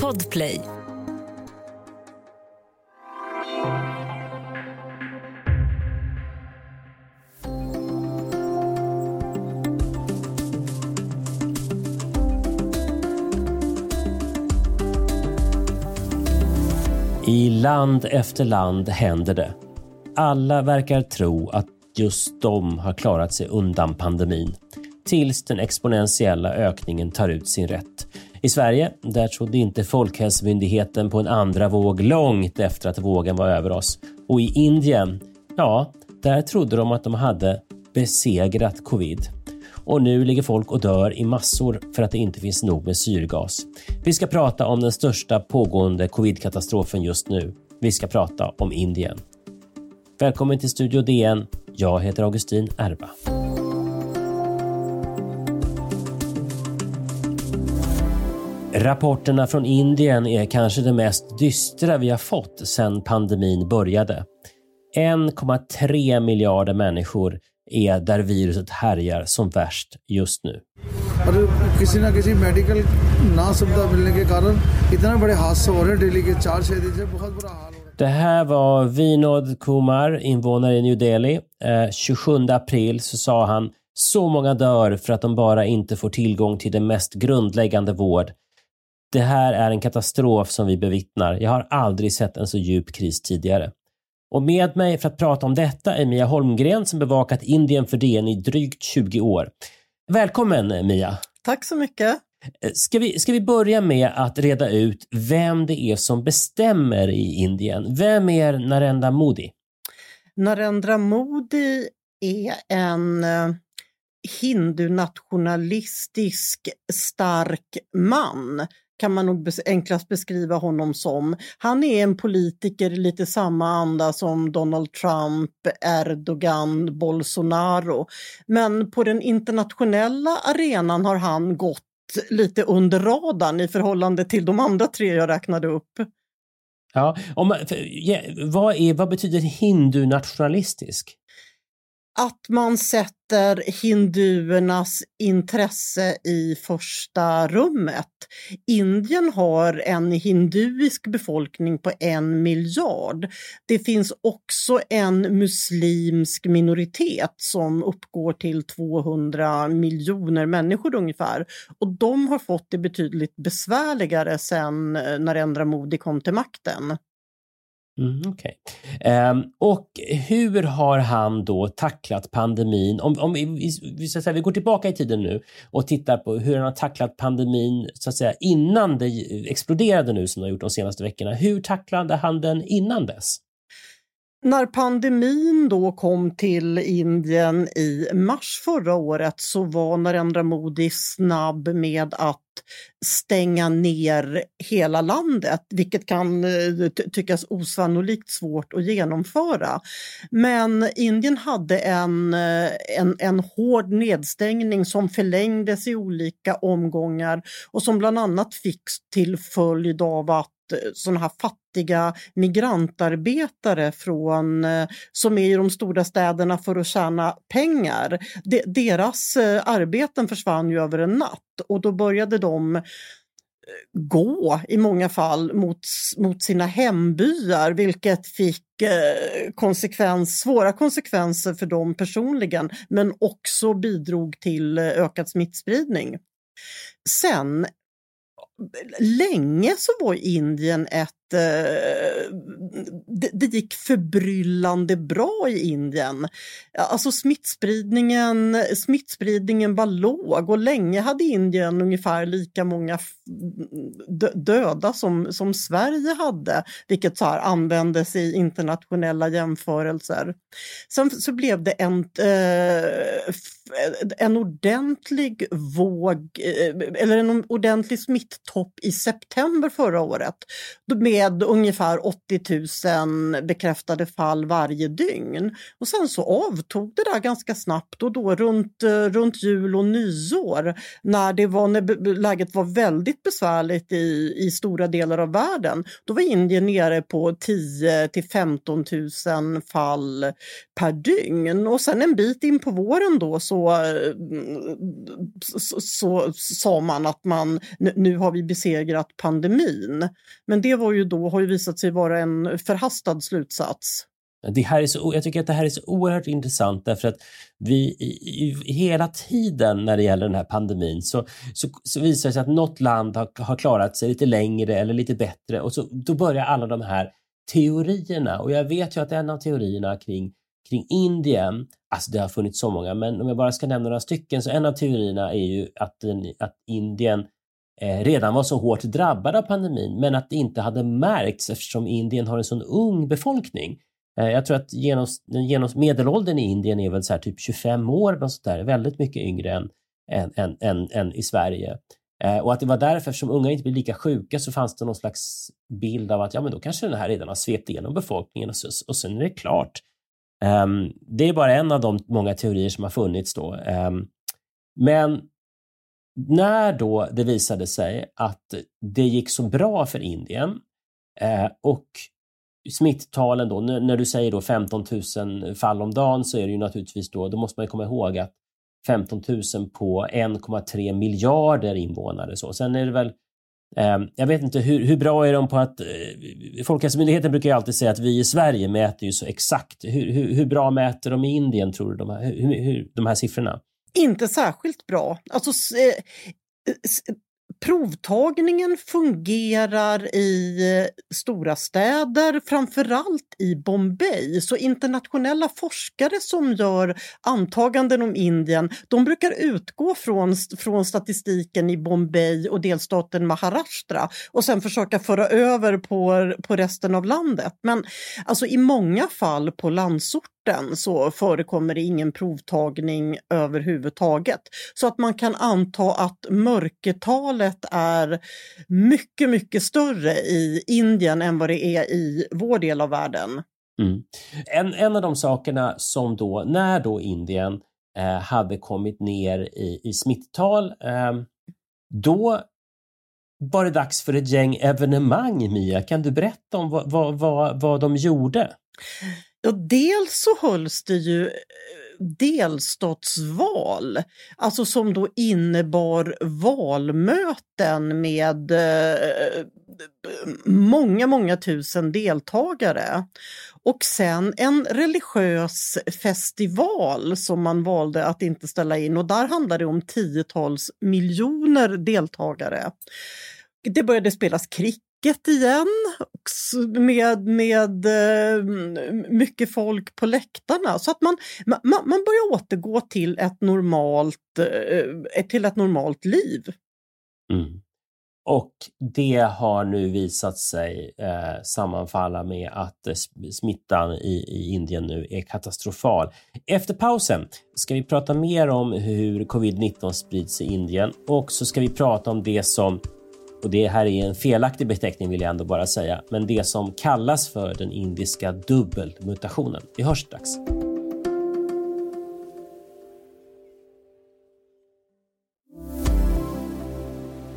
Podplay. I land efter land händer det. Alla verkar tro att just de har klarat sig undan pandemin. Tills den exponentiella ökningen tar ut sin rätt. I Sverige, där trodde inte Folkhälsomyndigheten på en andra våg långt efter att vågen var över oss. Och i Indien, ja, där trodde de att de hade besegrat covid. Och nu ligger folk och dör i massor för att det inte finns nog med syrgas. Vi ska prata om den största pågående covidkatastrofen just nu. Vi ska prata om Indien. Välkommen till Studio DN. Jag heter Augustin Erba. Rapporterna från Indien är kanske det mest dystra vi har fått sedan pandemin började. 1,3 miljarder människor är där viruset härjar som värst just nu. Det här var Vinod Kumar, invånare i New Delhi. Eh, 27 april så sa han så många dör för att de bara inte får tillgång till den mest grundläggande vård. Det här är en katastrof som vi bevittnar. Jag har aldrig sett en så djup kris tidigare. Och med mig för att prata om detta är Mia Holmgren som bevakat Indien för DN i drygt 20 år. Välkommen Mia! Tack så mycket! Ska vi, ska vi börja med att reda ut vem det är som bestämmer i Indien? Vem är Narendra Modi? Narendra Modi är en eh, hindunationalistisk stark man kan man nog enklast beskriva honom som. Han är en politiker i lite samma anda som Donald Trump, Erdogan, Bolsonaro. Men på den internationella arenan har han gått lite under radarn i förhållande till de andra tre jag räknade upp. Ja, om, vad, är, vad betyder hindu-nationalistisk? Att man sätter hinduernas intresse i första rummet. Indien har en hinduisk befolkning på en miljard. Det finns också en muslimsk minoritet som uppgår till 200 miljoner människor ungefär. Och de har fått det betydligt besvärligare sen eh, Narendra Modi kom till makten. Mm, okay. Um, ehm, och hur har han då tacklat pandemin? Om, om vi, vi, så att säga, vi går tillbaka i tiden nu och tittar på hur han har tacklat pandemin så att säga, innan det exploderade nu som det har gjort de senaste veckorna. Hur tacklade han den innan dess? När pandemin då kom till Indien i mars förra året så var Narendra Modi snabb med att stänga ner hela landet, vilket kan eh, tyckas osannolikt svårt att genomföra. Men Indien hade en, eh, en, en hård nedstängning som förlängdes i olika omgångar och som bland annat fick till följd av att sådana här fattiga migrantarbetare från, eh, som är i de stora städerna för att tjäna pengar. De, deras eh, arbeten försvann ju över en natt och då började de eh, gå i många fall mot, mot sina hembyar vilket fick eh, konsekvens, svåra konsekvenser för dem personligen men också bidrog till ökad smittspridning. Sen länge så var Indien ett eh, det, det, gick förbryllande bra i Indien. Alltså smittspridningen, smittspridningen var låg och länge hade Indien ungefär lika många döda som, som Sverige hade, vilket så här användes i internationella jämförelser. Sen så blev det en, eh, en ordentlig våg, eh, eller en ordentlig smitttopp i september förra året med med ungefär 80 000 bekräftade fall varje dygn. Och sen så avtog det där ganska snabbt och då runt, eh, runt jul och nyår när, det var, när läget var väldigt besvärligt i, i stora delar av världen. Då var Indien nere på 10 till 15 000 fall per dygn och sen en bit in på våren då så, så, så sa man att man nu har vi besegrat pandemin. Men det var ju då, har ju visat sig vara en förhastad slutsats. Det här är så, jag tycker att det här är så oerhört intressant därför att vi i, i, hela tiden när det gäller den här pandemin så, så, så visar det sig att något land har, har, klarat sig lite längre eller lite bättre och så, då börjar alla de här teorierna och jag vet ju att en av teorierna kring, kring Indien, alltså det har funnits så många, men om jag bara ska nämna några stycken så en av teorierna är ju att, att Indien Eh, redan var så hårt drabbade av pandemin men att det inte hade märkts eftersom Indien har en sån ung befolkning. Eh, jag tror att genoms, genoms, medelåldern i Indien är väl så typ 25 år, något sånt där, väldigt mycket yngre än, än, än, än, än i Sverige. Eh, och att det var därför, eftersom unga inte blir lika sjuka, så fanns det någon slags bild av att ja, men då kanske den här redan har svept igenom befolkningen och, så, och sen är det klart. Um, det är bara en av de många teorier som har funnits då. Um, men när då det visade sig att det gick så bra för Indien uh, och smitttalen då, när du säger då 15 000 fall om dagen så är det ju naturligtvis då, då måste man komma ihåg att 15 000 på 1,3 miljarder invånare. Så. Sen är det väl, Ehm, jag vet inte hur, hur bra är de på att, eh, Folkhälsomyndigheten brukar ju alltid säga att vi i Sverige mäter ju så exakt. Hur, hur, hur bra mäter de i Indien tror du, de här, hur, hur, de här siffrorna? inte särskilt bra. Alltså, eh, provtagningen fungerar i eh, stora städer, framförallt i Bombay. Så internationella forskare som gör antaganden om Indien, de brukar utgå från, från statistiken i Bombay och delstaten Maharashtra och sen försöka föra över på, på resten av landet. Men alltså i många fall på landsort så förekommer det ingen provtagning överhuvudtaget. Så att man kan anta att mörkertalet är mycket, mycket större i Indien än vad det är i vår del av världen. Mm. En, en av de sakerna som då, när då Indien eh, hade kommit ner i, i smitttal, eh, då var det dags för ett gäng evenemang, Mia. Kan du berätta om vad, vad, vad, vad de gjorde? Ja, dels så hölls det ju eh, delstatsval, alltså som då innebar valmöten med eh, många, många tusen deltagare. Och sen en religiös festival som man valde att inte ställa in och där handlade det om tiotals miljoner deltagare. Det började spelas cricket Läcket igen med, med eh, mycket folk på läktarna. Så att man, man, man börjar återgå till ett normalt, eh, eh, till ett normalt liv. Mm. Och det har nu visat sig eh, sammanfalla med att eh, smittan i, i Indien nu är katastrofal. Efter pausen ska vi prata mer om hur covid-19 sprids i Indien och så ska vi prata om det som och det här är en felaktig beteckning vill jag ändå bara säga, men det som kallas för den indiska dubbelmutationen. Vi hörs strax.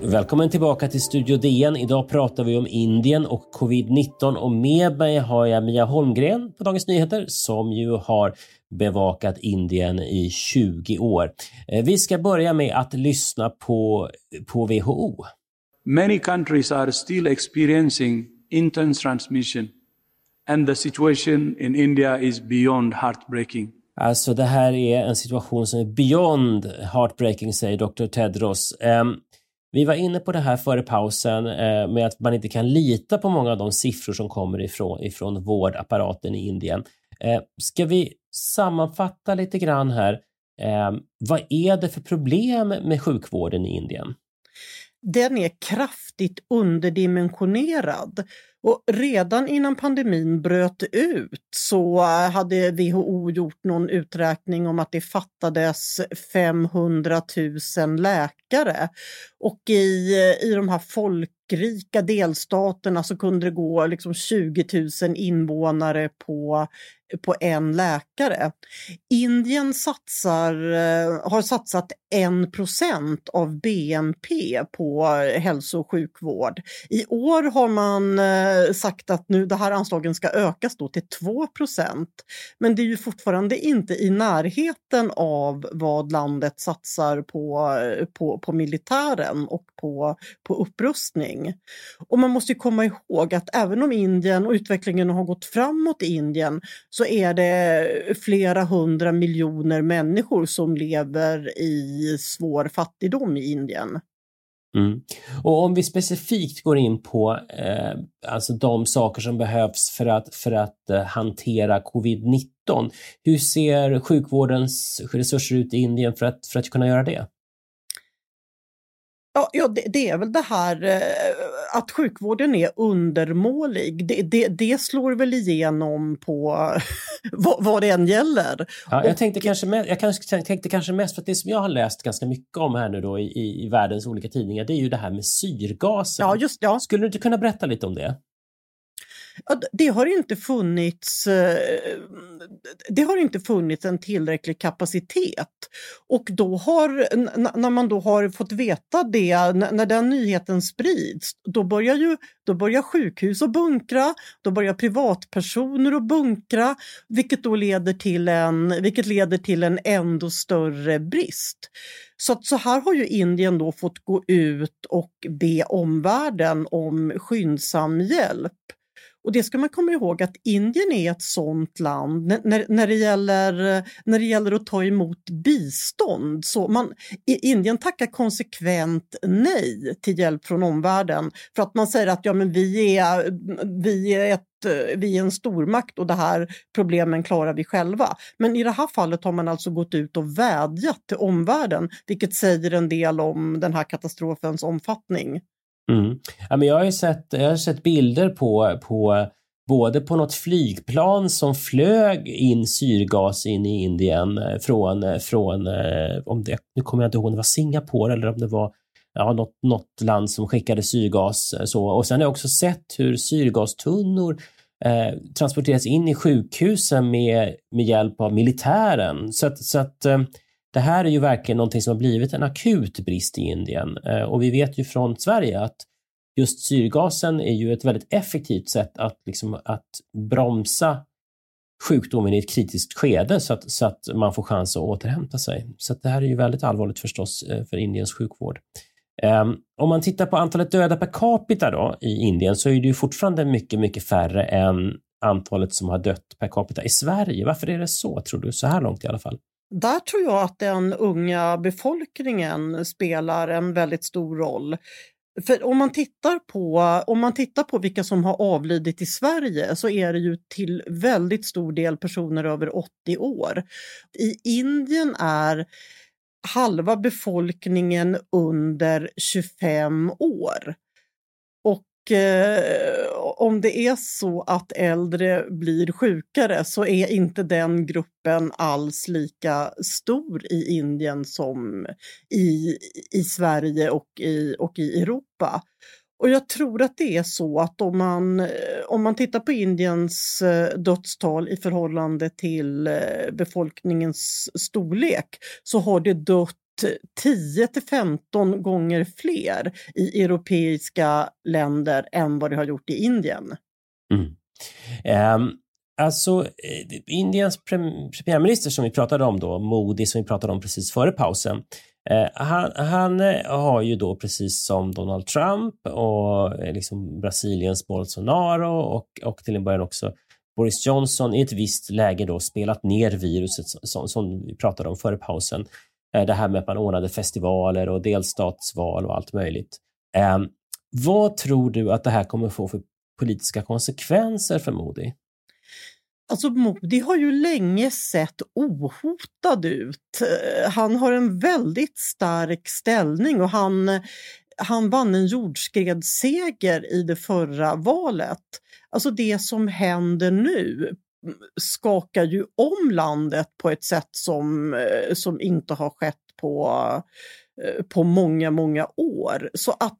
Välkommen tillbaka till Studio DN. Idag pratar vi om Indien och covid-19 och med mig har jag Mia Holmgren på Dagens Nyheter som ju har bevakat Indien i 20 år. Eh, vi ska börja med att lyssna på, på WHO many countries are still experiencing intense transmission, and the situation in India is beyond heartbreaking. Alltså det här är en situation som är beyond heartbreaking, säger Dr. Tedros. Um, vi var inne på det här före pausen uh, med att man inte kan lita på många av de siffror som kommer ifrån, ifrån vårdapparaten i Indien. Uh, ska vi sammanfatta lite grann här? Uh, vad är det för problem med sjukvården i Indien? Den är kraftigt underdimensionerad. Och redan innan pandemin bröt ut så eh, hade WHO gjort någon uträkning om att det fattades 500 000 läkare. Och i, eh, i de här folk folkrika delstaterna så kunde det gå liksom 20 000 invånare på på en läkare. Indien satsar, eh, har satsat 1% av BNP på hälso och sjukvård. I år har man eh, sagt att nu det här anslagen ska ökas då till 2% Men det är ju fortfarande inte i närheten av vad landet satsar på, eh, på, på militären och på, på upprustning. Och man måste komma ihåg att även om Indien och utvecklingen har gått framåt i Indien så är det flera hundra miljoner människor som lever i svår fattigdom i Indien. Mm. Och om vi specifikt går in på eh, alltså de saker som behövs för att, för att eh, hantera covid-19. Hur ser sjukvårdens resurser ut i Indien för att, för att kunna göra det? Ja, ja det, det, är väl det här eh, att sjukvården är undermålig. Det, det, det slår väl igenom på vad, vad det än gäller. Ja, jag, tänkte kanske mest, jag kanske, tänkte kanske mest för att det som jag har läst ganska mycket om här nu då i, i världens olika tidningar, det är ju det här med syrgasen. Ja, just ja. Skulle du inte kunna berätta lite om det? Det har inte funnits eh, det har inte funnits en tillräcklig kapacitet. Och då har, när man då har fått veta det, när den nyheten sprids, då börjar, ju, då börjar sjukhus att bunkra, då börjar privatpersoner att bunkra, vilket då leder till en, vilket leder till en ändå större brist. Så, att, så här har ju Indien då fått gå ut och be omvärlden om skyndsam hjälp. Och det ska man komma ihåg att Indien är ett sånt land när, när, det, gäller, när det gäller att ta emot bistånd. Så man, Indien tackar konsekvent nej till hjälp från omvärlden för att man säger att ja, men vi, är, vi, är ett, vi är en stormakt och det här problemen klarar vi själva. Men i det här fallet har man alltså gått ut och vädjat till omvärlden vilket säger en del om den här katastrofens omfattning. Mm. Ja, men jag, har sett, jag har sett bilder på, på både på något flygplan som flög in syrgas in i Indien eh, från, eh, från eh, om det, nu kommer jag inte ihåg om det var Singapore eller om det var ja, något, något land som skickade syrgas. Så. Och sen har jag också sett hur syrgastunnor eh, transporteras in i sjukhusen med, med hjälp av militären. Så att, så att eh, det här är ju verkligen någonting som har blivit en akut brist i Indien eh, och vi vet ju från Sverige att just syrgasen är ju ett väldigt effektivt sätt att, liksom, att bromsa sjukdomen i ett kritiskt skede så att, så att man får chans att återhämta sig. Så det här är ju väldigt allvarligt förstås eh, för Indiens sjukvård. Um, om man tittar på antalet döda per capita då i Indien så är det ju fortfarande mycket, mycket färre än antalet som har dött per capita i Sverige. Varför är det så, tror du, så här långt i alla fall? Där tror jag att den unga befolkningen spelar en väldigt stor roll. För om man, tittar på, om man tittar på vilka som har avlidit i Sverige så är det ju till väldigt stor del personer över 80 år. I Indien är halva befolkningen under 25 år. Och eh, om det är så att äldre blir sjukare så är inte den gruppen alls lika stor i Indien som i, i Sverige och i, och i Europa. Och jag tror att det är så att om man, om man tittar på Indiens eh, dödstal i förhållande till eh, befolkningens storlek så har det dött 10 till 15 gånger fler i europeiska länder än vad det har gjort i Indien. Mm. Um, alltså, eh, Indiens premiärminister som vi pratade om då, Modi, som vi pratade om precis före pausen, eh, han, han, eh, har ju då precis som Donald Trump och liksom Brasiliens Bolsonaro och, och till en början också Boris Johnson i ett visst läge då spelat ner viruset som, som vi pratade om före pausen. Eh, det här med att man ordnade festivaler och delstatsval och allt möjligt. Ehm, vad tror du att det här kommer få för politiska konsekvenser för Modi? Alltså Modi har ju länge sett ohotad ut. Eh, han har en väldigt stark ställning och han, han vann en jordskredsseger i det förra valet. Alltså det som händer nu skakar ju om landet på ett sätt som, eh, som inte har skett på, eh, på många, många år. Så att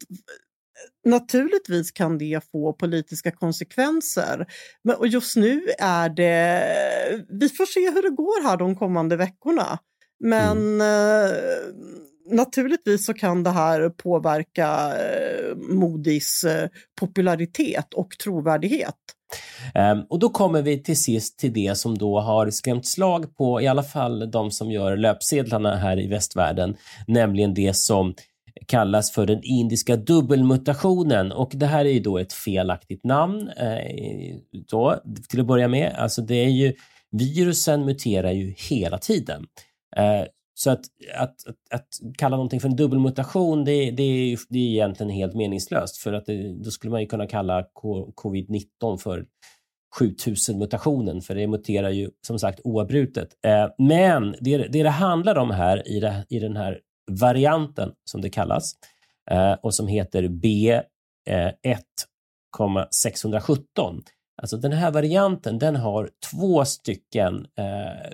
naturligtvis kan det få politiska konsekvenser. Men och just nu är det, vi får se hur det går här de kommande veckorna. Men mm. eh, naturligtvis så kan det här påverka eh, Modis eh, popularitet och trovärdighet. Ehm, och då kommer vi till sist till det som då har skrämt slag på i alla fall de som gör löpsedlarna här i västvärlden, nämligen det som kallas för den indiska dubbelmutationen och det här är ju då ett felaktigt namn eh, då, till att börja med. Alltså det är ju, virusen muterar ju hela tiden. Eh, så att, att, att, att, kalla någonting för en dubbelmutation, det, det, är, det är egentligen helt meningslöst för att det, då skulle man ju kunna kalla covid-19 för 7000 mutationen, för det muterar ju som sagt oavbrutet. Eh, men det, det det handlar om här i, det, i den här varianten som det kallas eh, och som heter B1,617. Eh, alltså den här varianten, den har två stycken eh,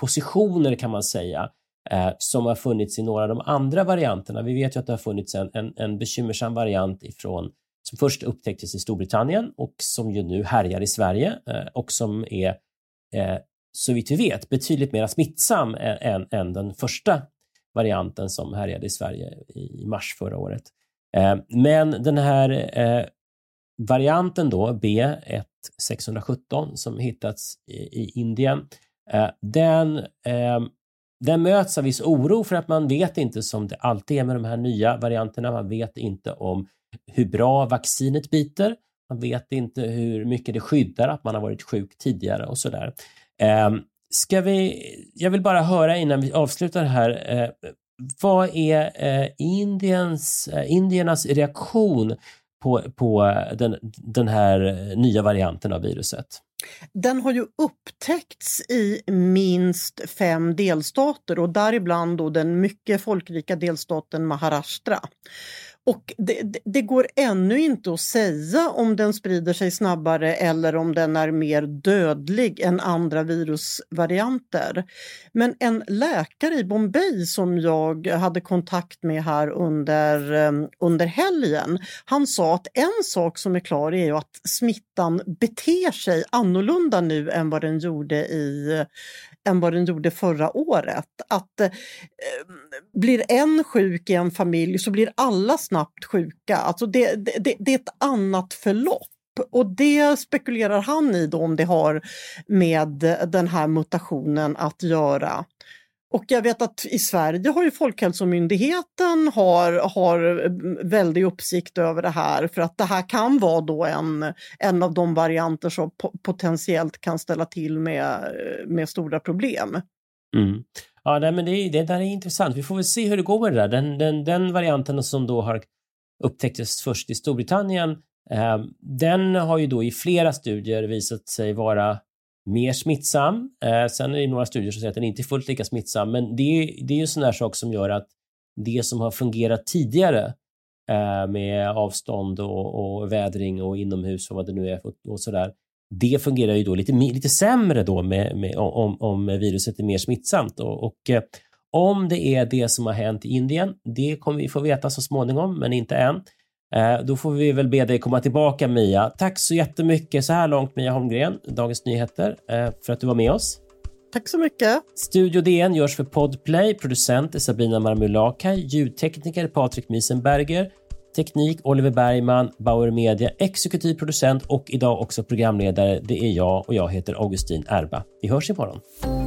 positioner kan man säga eh, som har funnits i några av de andra varianterna. Vi vet ju att det har funnits en, en, en bekymmersam variant ifrån som först upptäcktes i Storbritannien och som ju nu härjar i Sverige eh, och som är eh, så vitt vi vet betydligt mer smittsam än, än, den första varianten som härjade i Sverige i mars förra året. Eh, men den här varianten då, B1617, som hittats i Indien, den, den möts av viss oro för att man vet inte, som det alltid är med de här nya varianterna, man vet inte om hur bra vaccinet biter. Man vet inte hur mycket det skyddar att man har varit sjuk tidigare och sådär. Ehm, ska vi, jag vill bara höra innan vi avslutar här, eh, vad är eh, Indiens, eh, indiernas reaktion på, på den, den här eh, nya varianten av viruset? Den har ju upptäckts i minst fem delstater och däribland då den mycket folkrika delstaten Maharashtra. Och det, det, det, går ännu inte att säga om den sprider sig snabbare eller om den är mer dödlig än andra virusvarianter. Men en läkare i Bombay som jag hade kontakt med här under, ehm, under helgen, han sa att en sak som är klar är att smittan beter sig annorlunda nu än vad den gjorde i, än vad den gjorde förra året. Att eh, blir en sjuk i en familj så blir alla snabbt sjuka. Alltså det, det, det är ett annat förlopp. Och det spekulerar han i då om det har med den här mutationen att göra. Och jag vet att i Sverige har ju Folkhälsomyndigheten har, har väldig uppsikt över det här för att det här kan vara då en, en av de varianter som potentiellt kan ställa till med, med stora problem. Mm. Ja, nej, men det, det där är intressant. Vi får väl se hur det går med det där. Den, den, den varianten som då har upptäcktes först i Storbritannien, eh, den har ju då i flera studier visat sig vara mer smittsam. Eh, sen är det några studier som säger att den inte är fullt lika smittsam, men det är, det är ju sån där sak som gör att det som har fungerat tidigare eh, med avstånd och, och, vädring och inomhus och vad det nu är och, och sådär, det fungerar ju då lite, lite sämre då med, med, om, om viruset är mer smittsamt. Och, och eh, om det är det som har hänt i Indien, det kommer vi få veta så småningom, men inte än. Eh, då får vi väl be dig komma tillbaka Mia. Tack så jättemycket så här långt Mia Holmgren, Dagens Nyheter, eh, för att du var med oss. Tack så mycket. Studio DN görs för Podplay. Producent är Sabina Marmulakai. Ljudtekniker Patrik Miesenberger. Teknik Oliver Bergman. Bauer Media exekutiv producent och idag också programledare. Det är jag och jag heter Augustin Erba. Vi hörs imorgon. Podplay